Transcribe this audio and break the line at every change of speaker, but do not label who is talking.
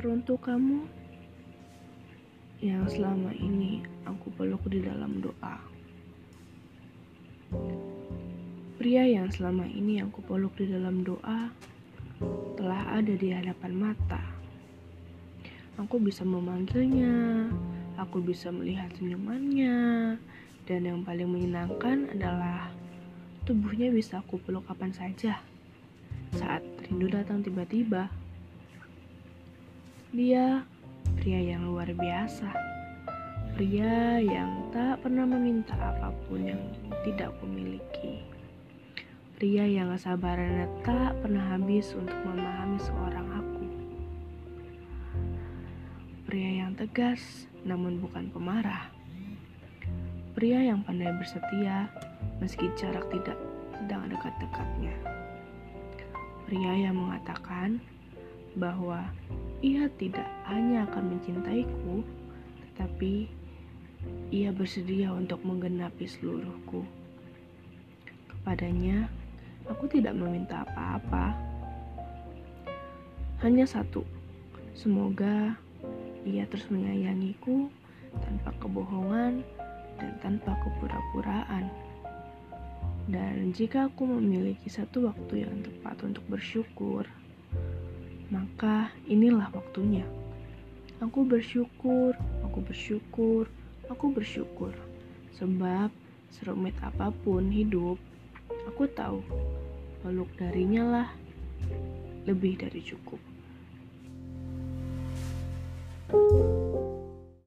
Teruntuk kamu yang selama ini aku peluk di dalam doa. Pria yang selama ini aku peluk di dalam doa telah ada di hadapan mata. Aku bisa memanggilnya, aku bisa melihat senyumannya, dan yang paling menyenangkan adalah tubuhnya bisa aku peluk kapan saja saat rindu datang tiba-tiba. Dia pria yang luar biasa, pria yang tak pernah meminta apa pun yang tidak kumiliki. Pria yang kesabarannya tak pernah habis untuk memahami seorang aku. Pria yang tegas namun bukan pemarah. Pria yang pandai bersetia meski jarak tidak sedang dekat-dekatnya. Pria yang mengatakan bahwa ia tidak hanya akan mencintaiku, tetapi ia bersedia untuk menggenapi seluruhku. Kepadanya, Aku tidak meminta apa-apa. Hanya satu, semoga ia terus menyayangiku tanpa kebohongan dan tanpa kepura-puraan. Dan jika aku memiliki satu waktu yang tepat untuk bersyukur, maka inilah waktunya. Aku bersyukur, aku bersyukur, aku bersyukur. Sebab serumit apa pun hidup, aku tahu peluk darinya lah lebih dari cukup.